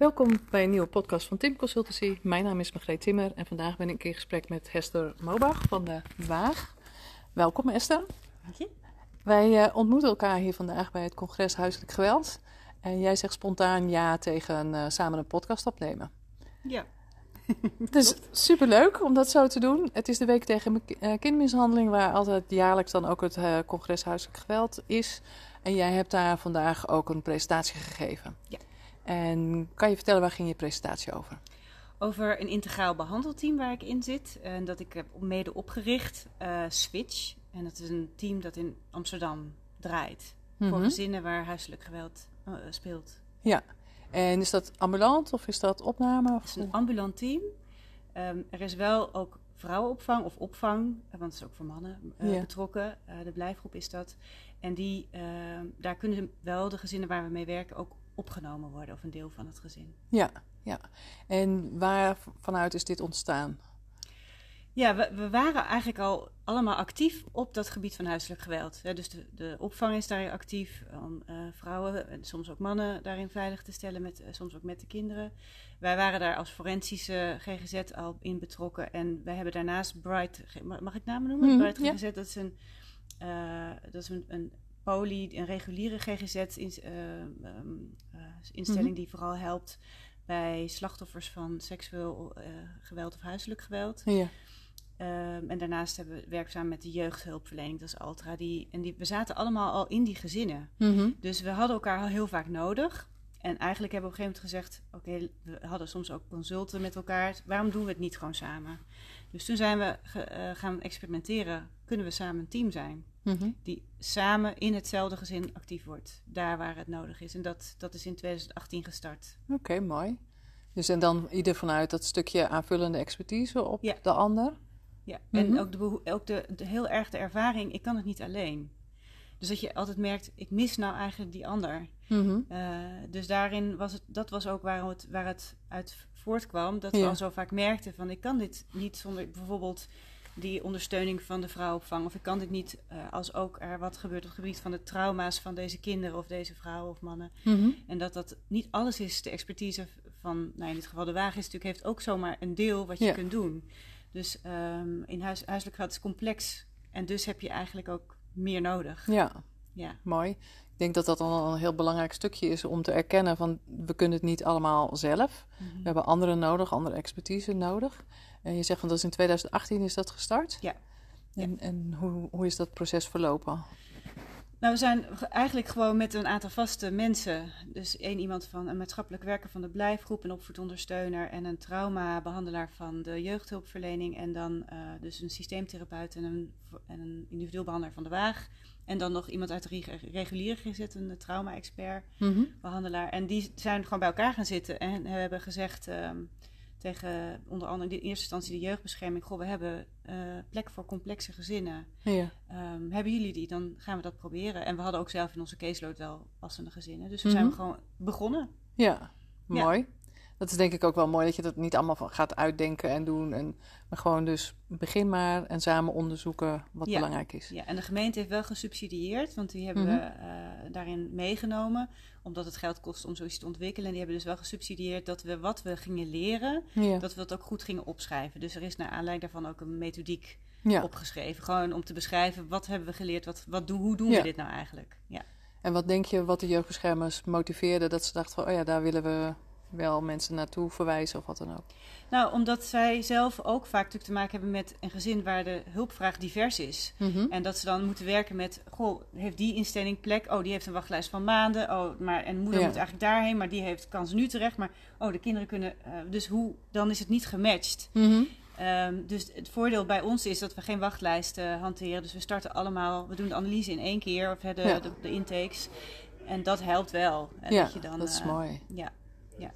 Welkom bij een nieuwe podcast van Tim Consultancy. Mijn naam is Margreet Timmer en vandaag ben ik in gesprek met Hester Mobach van de Waag. Welkom Esther. Dank je. Wij uh, ontmoeten elkaar hier vandaag bij het congres Huiselijk Geweld. En jij zegt spontaan ja tegen uh, samen een podcast opnemen. Ja. Het is superleuk om dat zo te doen. Het is de week tegen uh, kindermishandeling, waar altijd jaarlijks dan ook het congres Huiselijk Geweld is. En jij hebt daar vandaag ook een presentatie gegeven. Ja. En kan je vertellen, waar ging je presentatie over? Over een integraal behandelteam waar ik in zit. En dat ik heb mede opgericht, uh, Switch. En dat is een team dat in Amsterdam draait. Mhm. Voor gezinnen waar huiselijk geweld uh, speelt. Ja, en is dat ambulant of is dat opname? Of Het is een ambulant team. Um, er is wel ook vrouwenopvang of opvang, want het is ook voor mannen uh, Ja. betrokken. Uh, de blijfgroep is dat. En die, uh, daar kunnen wel de gezinnen waar we mee werken ook opgenomen worden, of een deel van het gezin. Ja, ja. En waar vanuit is dit ontstaan? Ja, we, we, waren eigenlijk al allemaal actief op dat gebied van huiselijk geweld. Ja, dus de, de, opvang is daar actief om uh, vrouwen en soms ook mannen daarin veilig te stellen, met, uh, soms ook met de kinderen. Wij waren daar als forensische GGZ al in betrokken en wij hebben daarnaast Bright, mag ik namen noemen? Mm, Bright ja. GGZ, dat is een, uh, dat is een, een poli, een reguliere GGZ-instelling um, Mhm. mm -hmm. die vooral helpt bij slachtoffers van seksueel uh, geweld of huiselijk geweld. Ja. Um, en daarnaast hebben we werkzaam met de jeugdhulpverlening, dat is Altra. Die, en die, we zaten allemaal al in die gezinnen. Mm -hmm. Dus we hadden elkaar al heel vaak nodig. En eigenlijk hebben we op een gegeven moment gezegd: Oké, okay, we hadden soms ook consulten met elkaar. Waarom doen we het niet gewoon samen? Dus toen zijn we uh, gaan experimenteren. Kunnen we samen een team zijn? Mm -hmm. Die samen in hetzelfde gezin actief wordt. Daar waar het nodig is. En dat, dat is in 2018 gestart. Oké, okay, mooi. Dus en dan ieder vanuit dat stukje aanvullende expertise op ja. de ander. Ja, en mm -hmm. ook, de, ook de, de, heel erg de ervaring, ik kan het niet alleen. Dus dat je altijd merkt, ik mis nou eigenlijk die ander. Mm -hmm. uh, dus daarin was het, dat was ook waar het, waar het uit voortkwam. Dat we al zo vaak merkten van, ik kan dit niet zonder bijvoorbeeld die ondersteuning van de vrouwenopvang. Of ik kan dit niet uh, als ook er wat gebeurt op het gebied van de trauma's van deze kinderen of deze vrouwen of mannen. Mhm. En dat dat niet alles is, de expertise van, nou in dit geval de wagen is natuurlijk, heeft ook zomaar een deel wat je Ja. kunt doen. Dus um, in huis, huiselijk geweld is complex. En dus heb je eigenlijk ook meer nodig. Ja, Ja. mooi. Ik denk dat dat dan een heel belangrijk stukje is om te erkennen van we kunnen het niet allemaal zelf. Mhm. We hebben anderen nodig, andere expertise nodig. En je zegt van dat is in 2018 is dat gestart. Ja. En, en hoe, hoe is dat proces verlopen? Nou, we zijn ge- eigenlijk gewoon met een aantal vaste mensen. Dus één iemand van een maatschappelijk werker van de blijfgroep, een opvoedondersteuner en een traumabehandelaar van de jeugdhulpverlening. En dan uh, dus een systeemtherapeut en een, en een individueel behandelaar van de waag. En dan nog iemand uit de reg- reguliere gezet, een trauma-expert, Mhm. behandelaar. En die zijn gewoon bij elkaar gaan zitten en hebben gezegd um, tegen onder andere in eerste instantie de jeugdbescherming: Goh, we hebben uh, plek voor complexe gezinnen. Ja. Um, hebben jullie die? Dan gaan we dat proberen. En we hadden ook zelf in onze caseload wel passende gezinnen. Dus we Mhm. zijn gewoon begonnen. Ja, Ja. mooi. Dat is denk ik ook wel mooi dat je dat niet allemaal gaat uitdenken en doen. En, maar gewoon dus begin maar en samen onderzoeken wat Ja. belangrijk is. Ja, en de gemeente heeft wel gesubsidieerd, want die hebben Mhm. we uh, daarin meegenomen. Omdat het geld kost om zoiets te ontwikkelen. En die hebben dus wel gesubsidieerd dat we wat we gingen leren, Ja. dat we het ook goed gingen opschrijven. Dus er is naar aanleiding daarvan ook een methodiek ja. opgeschreven. Gewoon om te beschrijven wat hebben we geleerd, wat, wat doen, hoe doen we dit nou eigenlijk. Ja. En wat denk je wat de jeugdbeschermers motiveerde dat ze dachten van, oh ja, daar willen we wel mensen naartoe verwijzen of wat dan ook. Nou, omdat zij zelf ook vaak natuurlijk te maken hebben met een gezin waar de hulpvraag divers is. Mhm. En dat ze dan moeten werken met, goh, heeft die instelling plek? Oh, die heeft een wachtlijst van maanden. Oh, maar en moeder Ja. moet eigenlijk daarheen, maar die heeft kan ze nu terecht. Maar oh, de kinderen kunnen. uh, dus hoe? Dan is het niet gematcht. Mhm. Um, dus het voordeel bij ons is dat we geen wachtlijsten uh, hanteren. Dus we starten allemaal, we doen de analyse in één keer, of de, Ja. de, de intakes. En dat helpt wel. En Ja, dat, je dan, dat is uh, mooi. Ja,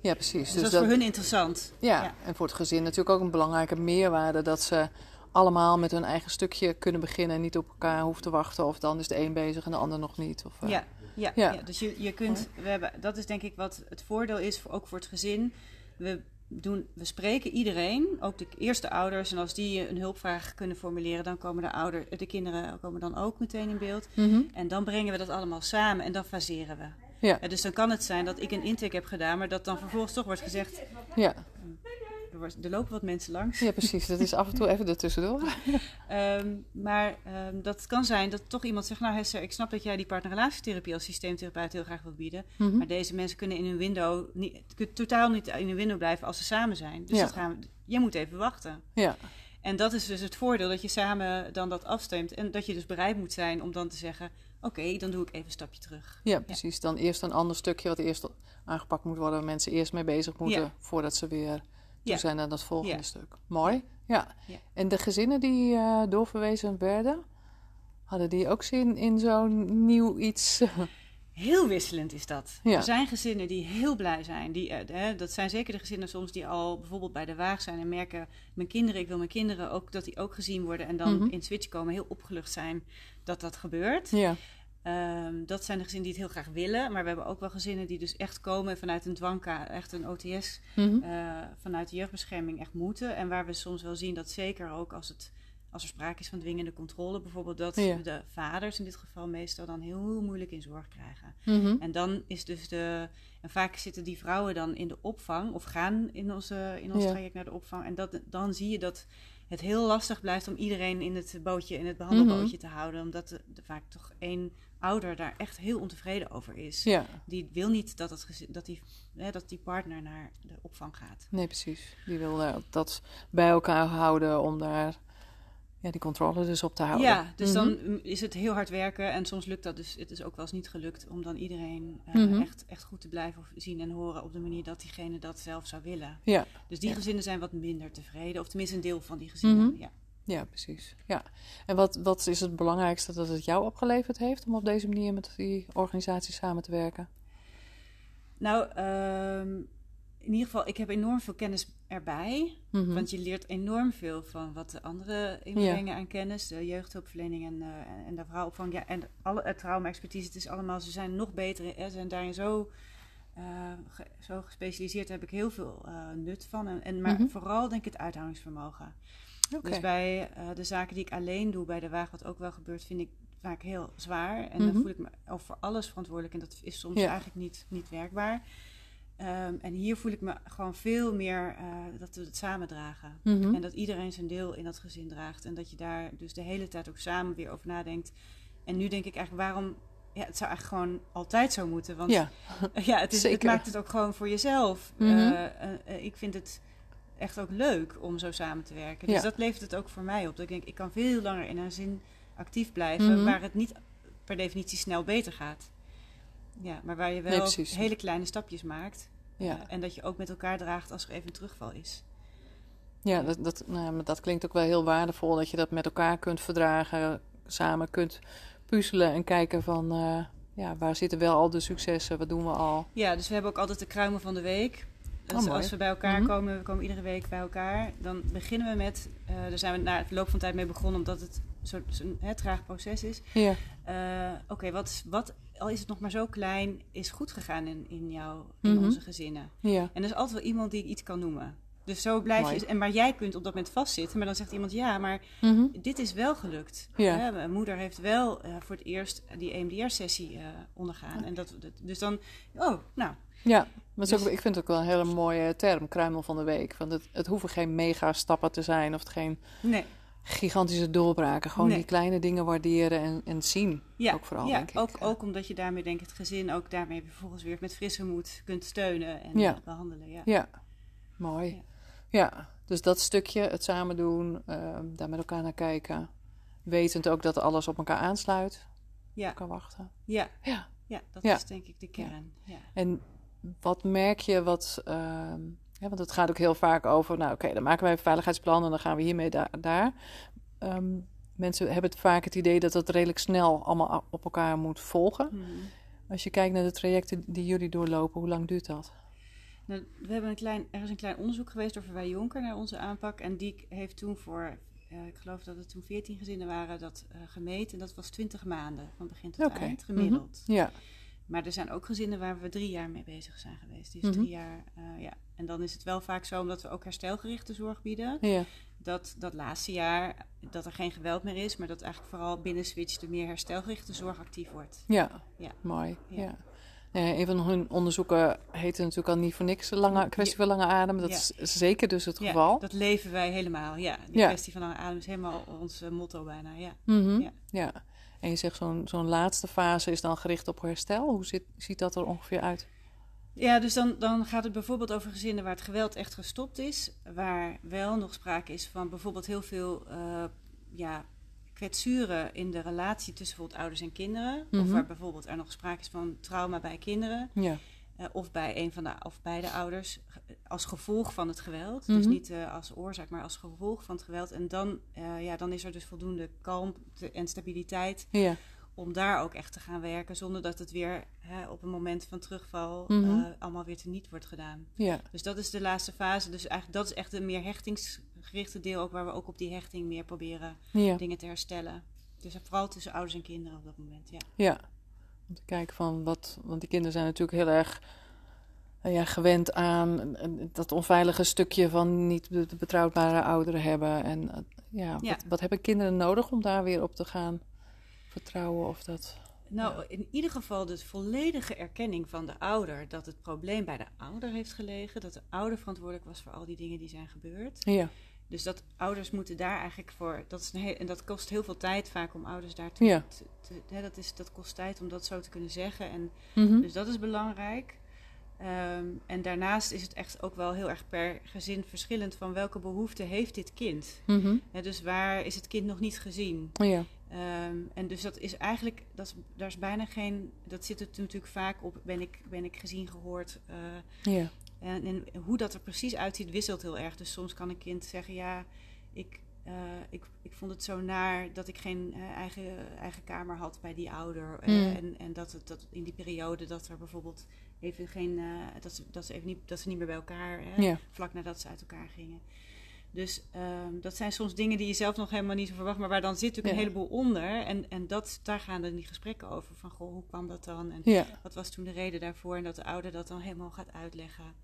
Ja, precies. dus, dat is voor hun interessant. Ja, Ja. en voor het gezin natuurlijk ook een belangrijke meerwaarde dat ze allemaal met hun eigen stukje kunnen beginnen en niet op elkaar hoeven te wachten. Of dan is de een bezig en de ander nog niet. Of, uh, Ja, ja, Ja. ja. dus je, je kunt, we hebben, dat is denk ik wat het voordeel is, voor, ook voor het gezin. We, doen, we spreken iedereen, ook de eerste ouders. En als die een hulpvraag kunnen formuleren, dan komen de, ouder, de kinderen komen dan ook meteen in beeld. Mhm. En dan brengen we dat allemaal samen en dan faseren we. Ja. Ja, dus dan kan het zijn dat ik een intake heb gedaan, maar dat dan vervolgens toch wordt gezegd, Ja. er, wordt- er lopen wat mensen langs. ja, precies. Dat is af en toe even ertussendoor. Ehm, maar ehm, dat kan zijn dat toch iemand zegt, nou Hester, ik snap dat jij die partnerrelatietherapie als systeemtherapeut heel graag wilt bieden. Mhm. Maar deze mensen kunnen in hun window, niet, kunnen totaal niet in hun window blijven als ze samen zijn. Dus Ja. dat gaan we, je moet even wachten. Ja. En dat is dus het voordeel dat je samen dan dat afstemt. En dat je dus bereid moet zijn om dan te zeggen, oké, dan doe ik even een stapje terug. ja, precies. Dan eerst een ander stukje wat eerst aangepakt moet worden. Waar mensen eerst mee bezig moeten Ja. voordat ze weer toe zijn aan dat volgende stuk. Mooi. Ja. Ja. En de gezinnen die eh, doorverwezen werden, hadden die ook zin in zo'n nieuw iets? Heel wisselend is dat. Ja. Er zijn gezinnen die heel blij zijn. Die, eh, hè, dat zijn zeker de gezinnen soms die al bijvoorbeeld bij de waag zijn en merken... mijn kinderen, ik wil mijn kinderen ook dat die ook gezien worden... en dan Mhm. in switch komen, heel opgelucht zijn dat dat gebeurt. ja. Ehm, dat zijn de gezinnen die het heel graag willen. Maar we hebben ook wel gezinnen die dus echt komen vanuit een dwangka, echt een OTS... Mhm. eh, vanuit de jeugdbescherming echt moeten. En waar we soms wel zien dat zeker ook als, het, als er sprake is van dwingende controle... bijvoorbeeld dat Ja. de vaders in dit geval meestal dan heel moeilijk in zorg krijgen. Mhm. En dan is dus de. En vaak zitten die vrouwen dan in de opvang of gaan in, onze, in ons Ja. traject naar de opvang. En dat, dan zie je dat het heel lastig blijft om iedereen in het bootje, in het behandelbootje Mhm. te houden. Omdat er vaak toch één ouder daar echt heel ontevreden over is. Ja, Die wil niet dat, het, dat, die, hè, dat die partner naar de opvang gaat. nee, precies. Die wil eh, dat bij elkaar houden om daar ja, die controle dus op te houden. Ja, dus Mhm. dan mm, is het heel hard werken. En soms lukt dat dus. Het is ook wel eens niet gelukt om dan iedereen eh, Mhm. echt, echt goed te blijven zien en horen op de manier dat diegene dat zelf zou willen. Ja, Dus die Ja. gezinnen zijn wat minder tevreden, of tenminste een deel van die gezinnen. Mhm. ja. ja, precies. Ja. En wat, wat is het belangrijkste dat het jou opgeleverd heeft om op deze manier met die organisatie samen te werken? Nou, ehm, in ieder geval, ik heb enorm veel kennis erbij. Mhm. Want je leert enorm veel van wat de anderen inbrengen aan kennis. De jeugdhulpverlening en, eh, en de vrouwenopvang. Ja, en alle het trauma-expertise. Het is allemaal, ze zijn nog beter. Ze zijn daarin zo, eh, ge- zo gespecialiseerd. Daar heb ik heel veel eh, nut van. En, en, maar Mhm. vooral denk ik het uithoudingsvermogen. Dus bij eh, de zaken die ik alleen doe bij de waag, wat ook wel gebeurt, vind ik vaak heel zwaar. En Mhm. dan voel ik me over alles verantwoordelijk. En dat is soms Ja. eigenlijk niet, niet werkbaar. Ehm, en hier voel ik me gewoon veel meer eh, dat we het samen dragen. Mhm. En dat iedereen zijn deel in dat gezin draagt. En dat je daar dus de hele tijd ook samen weer over nadenkt. En nu denk ik eigenlijk, waarom... Ja, het zou eigenlijk gewoon altijd zo moeten. Want ja, ja, het, is, het maakt het ook gewoon voor jezelf. Mhm. Eh, eh, eh, ik vind het echt ook leuk om zo samen te werken. Dus Ja. dat levert het ook voor mij op. Dat ik denk, ik kan veel langer in een zin actief blijven... Mhm. waar het niet per definitie snel beter gaat. Ja, maar waar je wel hele kleine stapjes maakt. ja. Eh, en dat je ook met elkaar draagt als er even een terugval is. Ja, dat, dat, nou, maar dat klinkt ook wel heel waardevol dat je dat met elkaar kunt verdragen, samen kunt puzzelen en kijken van eh, ja, waar zitten wel al de successen, wat doen we al. Ja, dus we hebben ook altijd de kruimen van de week. Dus Oh, als we bij elkaar Mhm. komen, we komen iedere week bij elkaar, dan beginnen we met, eh daar zijn we na het loop van tijd mee begonnen, omdat het zo'n zo traag proces is. Ja, Oké, wat, is- wat, al is het nog maar zo klein, is goed gegaan in, in, jou, in Mhm. onze gezinnen. ja, En er is altijd wel iemand die iets kan noemen. Dus zo blijf Mooi. je, en maar jij kunt op dat moment vastzitten, maar dan zegt iemand ja, maar Mhm. dit is wel gelukt. Ja. Mijn moeder heeft wel eh, voor het eerst die EMDR-sessie eh, ondergaan. En dat, dat- dus dan, oh, nou, ja. Maar ook, Dus- ik vind het ook wel een hele mooie term, kruimel van de week. Want het, het hoeven geen mega stappen te zijn of het geen nee. Gigantische doorbraken. Gewoon Nee. die kleine dingen waarderen en, en zien. Ja, ook vooral, ja denk ik. ook, ook omdat je daarmee denk ik het gezin ook daarmee vervolgens weer met frisse moed kunt steunen en Ja. eh, behandelen. Ja. Ja, mooi. Ja. Ja, dus dat stukje, het samen doen, eh, daar met elkaar naar kijken. Wetend ook dat alles op elkaar aansluit. Ja, Kan wachten. ja, Ja. ja, dat Ja. is denk ik de kern. Ja. En wat merk je wat... ehm, ja, want het gaat ook heel vaak over... Nou oké, dan maken wij een veiligheidsplan en dan gaan we hiermee da- daar. Ehm, mensen hebben het vaak het idee dat dat redelijk snel allemaal op elkaar moet volgen. Mhm. Als je kijkt naar de trajecten die jullie doorlopen, hoe lang duurt dat? Nou, we hebben een klein, er is een klein onderzoek geweest door Verwij Jonker naar onze aanpak. En die heeft toen voor, eh, ik geloof dat het toen 14 gezinnen waren, dat eh, gemeten. En dat was 20 maanden, van begin tot eind, gemiddeld. Ja, Maar er zijn ook gezinnen waar we drie jaar mee bezig zijn geweest. Dus Mhm. drie jaar, eh, ja. En dan is het wel vaak zo, omdat we ook herstelgerichte zorg bieden, ja, dat dat laatste jaar, dat er geen geweld meer is, maar dat eigenlijk vooral binnen Switch de meer herstelgerichte zorg actief wordt. ja. Ja. Mooi, Ja. ja. een van hun onderzoeken heette natuurlijk al niet voor niks lange, kwestie van lange adem. Dat is zeker dus het geval. dat leven wij helemaal. Ja, die kwestie van lange adem is helemaal ons motto bijna. Ja. Mhm. ja. ja. En je zegt zo'n zo'n laatste fase is dan gericht op herstel. Hoe zit, ziet dat er ongeveer uit? Ja, dus dan, dan gaat het bijvoorbeeld over gezinnen waar het geweld echt gestopt is. Waar wel nog sprake is van bijvoorbeeld heel veel uh, ja, kwetsuren in de relatie tussen bijvoorbeeld ouders en kinderen. Of mhm. waar bijvoorbeeld er nog sprake is van trauma bij kinderen. Ja. Uh, of bij een van de of beide ouders als gevolg van het geweld. Dus mhm. niet uh, als oorzaak, maar als gevolg van het geweld. En dan, uh, ja, dan is er dus voldoende kalmte en stabiliteit ja om daar ook echt te gaan werken, zonder dat het weer hè, op een moment van terugval mm allemaal weer teniet wordt gedaan. Ja. Dus dat is de laatste fase. Dus eigenlijk dat is echt een meer hechtingsgerichte deel, ook waar we ook op die hechting meer proberen dingen te herstellen. Dus vooral tussen ouders en kinderen op dat moment. Ja. ja, om te kijken van wat, want die kinderen zijn natuurlijk heel erg eh, ja, gewend aan dat onveilige stukje van niet betrouwbare ouderen hebben. En eh, ja, Wat, wat hebben kinderen nodig om daar weer op te gaan? vertrouwen of dat. Nou, in ieder geval de volledige erkenning van de ouder dat het probleem bij de ouder heeft gelegen, dat de ouder verantwoordelijk was voor al die dingen die zijn gebeurd. Ja. Dus dat ouders moeten daar eigenlijk voor. Dat is een heel, en dat kost heel veel tijd vaak om ouders daar te. Ja. hè, dat, is, dat kost tijd om dat zo te kunnen zeggen. En, mhm. Dus dat is belangrijk. Ehm, en daarnaast is het echt ook wel heel erg per gezin verschillend van welke behoefte heeft dit kind. Mm dus waar is het kind nog niet gezien? Ja. Ehm, en dus dat is eigenlijk, dat is, daar is bijna geen, dat zit het natuurlijk vaak op, ben ik, ben ik gezien, gehoord. Uh, ja. En, en, hoe dat er precies uitziet wisselt heel erg. Dus soms kan een kind zeggen, ja, ik, uh, ik, ik vond het zo naar dat ik geen uh, eigen, eigen kamer had bij die ouder. Mm. en en dat, het, dat in die periode dat er bijvoorbeeld even geen, dat, ze, dat, ze even niet, dat ze niet meer bij elkaar, hè, vlak nadat ze uit elkaar gingen. Dus um, dat zijn soms dingen die je zelf nog helemaal niet zo verwacht, maar waar dan zit natuurlijk een heleboel onder. En, en dat, daar gaan dan die gesprekken over. Van goh, hoe kwam dat dan? En ja. wat was toen de reden daarvoor? En dat de ouder dat dan helemaal gaat uitleggen.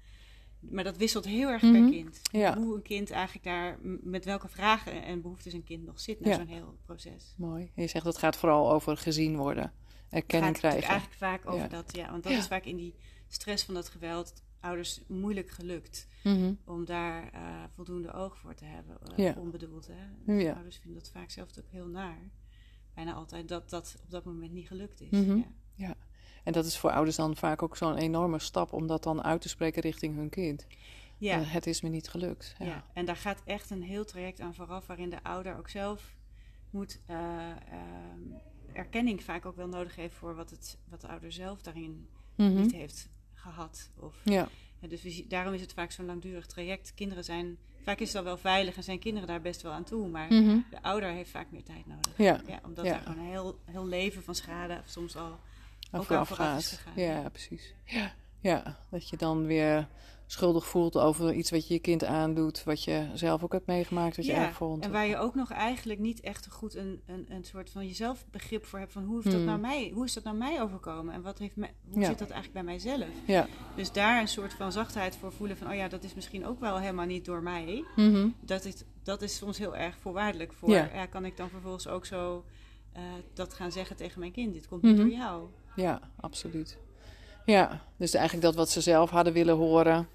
Maar dat wisselt heel erg per mhm. kind. Hoe een kind eigenlijk daar, met welke vragen en behoeftes een kind nog zit na zo'n heel proces. Mooi. En je zegt dat gaat vooral over gezien worden, erkenning krijgen. Het gaat eigenlijk vaak over dat, ja. Want dat is vaak in die stress van dat geweld ouders moeilijk gelukt mhm. om daar uh, voldoende oog voor te hebben, uh, onbedoeld. Hè? Dus Ouders vinden dat vaak zelf ook heel naar. Bijna altijd dat dat op dat moment niet gelukt is. Mhm. ja. ja. En dat is voor ouders dan vaak ook zo'n enorme stap om dat dan uit te spreken richting hun kind. Ja. Uh, het is me niet gelukt. Ja. ja. en daar gaat echt een heel traject aan vooraf, waarin de ouder ook zelf moet ehm, erkenning vaak ook wel nodig heeft voor wat, het, wat de ouder zelf daarin mhm. niet heeft gehad. Of, ja. dus daarom is het vaak zo'n langdurig traject. Kinderen zijn, vaak is het al wel veilig en zijn kinderen daar best wel aan toe. Maar mhm. de ouder heeft vaak meer tijd nodig. Ja. ja omdat er gewoon een heel, heel leven van schade soms al ook al gaat. Ja, precies. Ja. Ja, dat je dan weer schuldig voelt over iets wat je je kind aandoet, wat je zelf ook hebt meegemaakt, wat je erg vond. En waar je ook nog eigenlijk niet echt goed een, een, een soort van jezelf begrip voor hebt van hoe, heeft dat hmm. nou mij, hoe is dat nou mij overkomen en wat heeft me, hoe zit dat eigenlijk bij mijzelf? Ja. Dus daar een soort van zachtheid voor voelen van oh ja, dat is misschien ook wel helemaal niet door mij. Mhm. dat, is, dat is soms heel erg voorwaardelijk voor. Ja. kan ik dan vervolgens ook zo uh, dat gaan zeggen tegen mijn kind, dit komt niet mhm. door jou. Ja, absoluut. Ja, dus eigenlijk dat wat ze zelf hadden willen horen,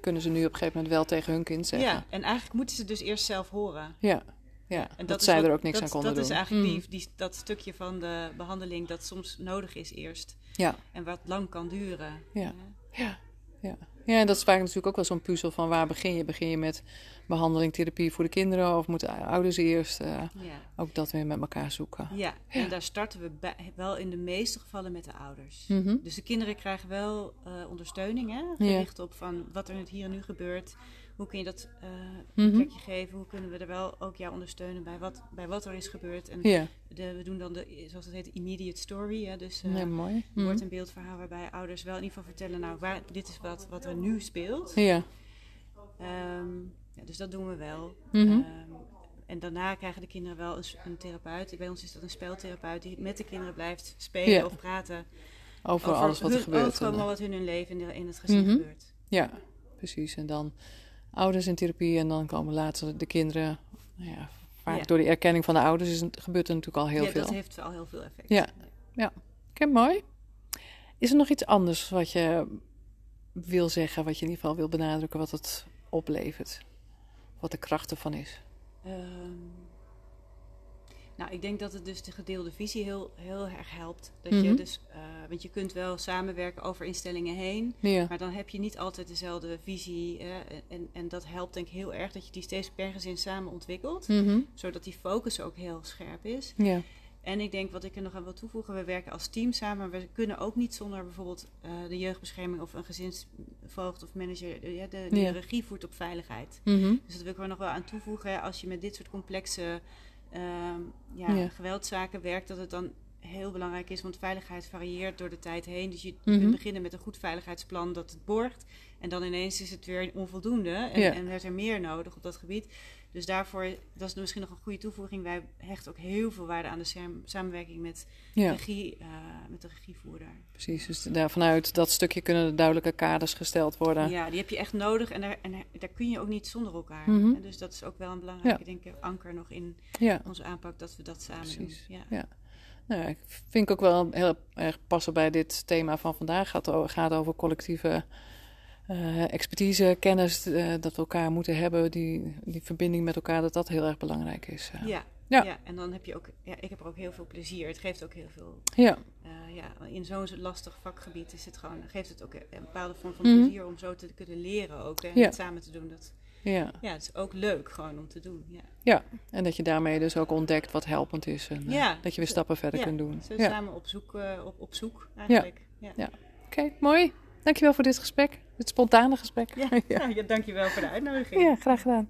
kunnen ze nu op een gegeven moment wel tegen hun kind zeggen. Ja, en eigenlijk moeten ze dus eerst zelf horen. Ja, ja en dat, zij er ook niks aan konden dat doen. Dat is eigenlijk die, mm. die, dat stukje van de behandeling dat soms nodig is eerst. Ja. En wat lang kan duren. Ja, ja, ja. Ja, en dat is vaak natuurlijk ook wel zo'n puzzel van waar begin je? Begin je met behandeling, therapie voor de kinderen of moeten ouders eerst uh, ja. ook dat weer met elkaar zoeken? Ja, en daar starten we wel in de meeste gevallen met de ouders. Mhm. Dus de kinderen krijgen wel uh, ondersteuning, hè, gericht op van wat er hier en nu gebeurt. Hoe kun je dat uh, een plekje geven? Hoe kunnen we er wel ook jou ondersteunen bij wat, bij wat er is gebeurd? En de, we doen dan de, zoals het heet, immediate story. Hè? Dus uh, ja, mooi. Mm wordt een beeldverhaal waarbij ouders wel in ieder geval vertellen, nou, waar, dit is wat, wat er nu speelt. Ja. Um, ja, dus dat doen we wel. Mhm. Ehm, en daarna krijgen de kinderen wel een, een, therapeut. Bij ons is dat een speltherapeut die met de kinderen blijft spelen of praten. Over, alles wat er gebeurt. Over wat hun in hun leven in, in het gezin mhm. gebeurt. Ja, precies. En dan ouders in therapie en dan komen later de kinderen. Nou ja, vaak door de erkenning van de ouders is gebeurt er natuurlijk al heel veel. Ja, dat heeft al heel veel effect. Ja, ja. Oké, mooi. Is er nog iets anders wat je wil zeggen, wat je in ieder geval wil benadrukken, wat het oplevert? Wat de kracht ervan is? Ehm, nou, ik denk dat het dus de gedeelde visie heel, heel erg helpt. Dat Mhm. je dus, eh, want je kunt wel samenwerken over instellingen heen, Ja. maar dan heb je niet altijd dezelfde visie. en, en dat helpt denk ik heel erg dat je die steeds per gezin samen ontwikkelt, Mhm. zodat die focus ook heel scherp is. Ja. En ik denk wat ik er nog aan wil toevoegen, we werken als team samen, maar we kunnen ook niet zonder bijvoorbeeld eh, de jeugdbescherming of een gezinsvoogd of manager eh, de, Ja. de regie voert op veiligheid. Mhm. Dus dat wil ik er nog wel aan toevoegen. Als je met dit soort complexe ehm, ja, Ja. geweldzaken werkt, dat het dan heel belangrijk is, want veiligheid varieert door de tijd heen. Dus je Mhm. kunt beginnen met een goed veiligheidsplan dat het borgt. En dan ineens is het weer onvoldoende en, Ja. en er is er meer nodig op dat gebied. Dus daarvoor, dat is misschien nog een goede toevoeging. Wij hechten ook heel veel waarde aan de sam- samenwerking met, ja, regie, eh, met de regievoerder. precies. Dus daar vanuit dat stukje kunnen er duidelijke kaders gesteld worden. Ja, die heb je echt nodig en daar, en daar kun je ook niet zonder elkaar. Mhm. En dus dat is ook wel een belangrijke denk ik, anker nog in Ja. onze aanpak, dat we dat samen Precies. doen. Ja. Ja. Nou, ik vind ook wel heel erg passen bij dit thema van vandaag. Het gaat, gaat over collectieve eh, expertise, kennis, eh, dat we elkaar moeten hebben. Die, die verbinding met elkaar, dat dat heel erg belangrijk is. eh. Ja. Ja. Ja. en dan heb je ook, ja, ik heb er ook heel veel plezier. Het geeft ook heel veel, ja. ja, in zo'n lastig vakgebied is het gewoon, geeft het ook een bepaalde vorm van Mhm. plezier om zo te kunnen leren ook en Ja. het samen te doen. Dat, ja. ja, het is ook leuk gewoon om te doen. Ja, Ja, en dat je daarmee dus ook ontdekt wat helpend is. En Ja. dat je weer stappen verder kunt doen. zo Ja. samen op zoek, op, op zoek eigenlijk. Ja. Ja. Oké, mooi. Dankjewel voor dit gesprek. Dit spontane gesprek. Ja. ja. Ja, dankjewel voor de uitnodiging. ja, graag gedaan.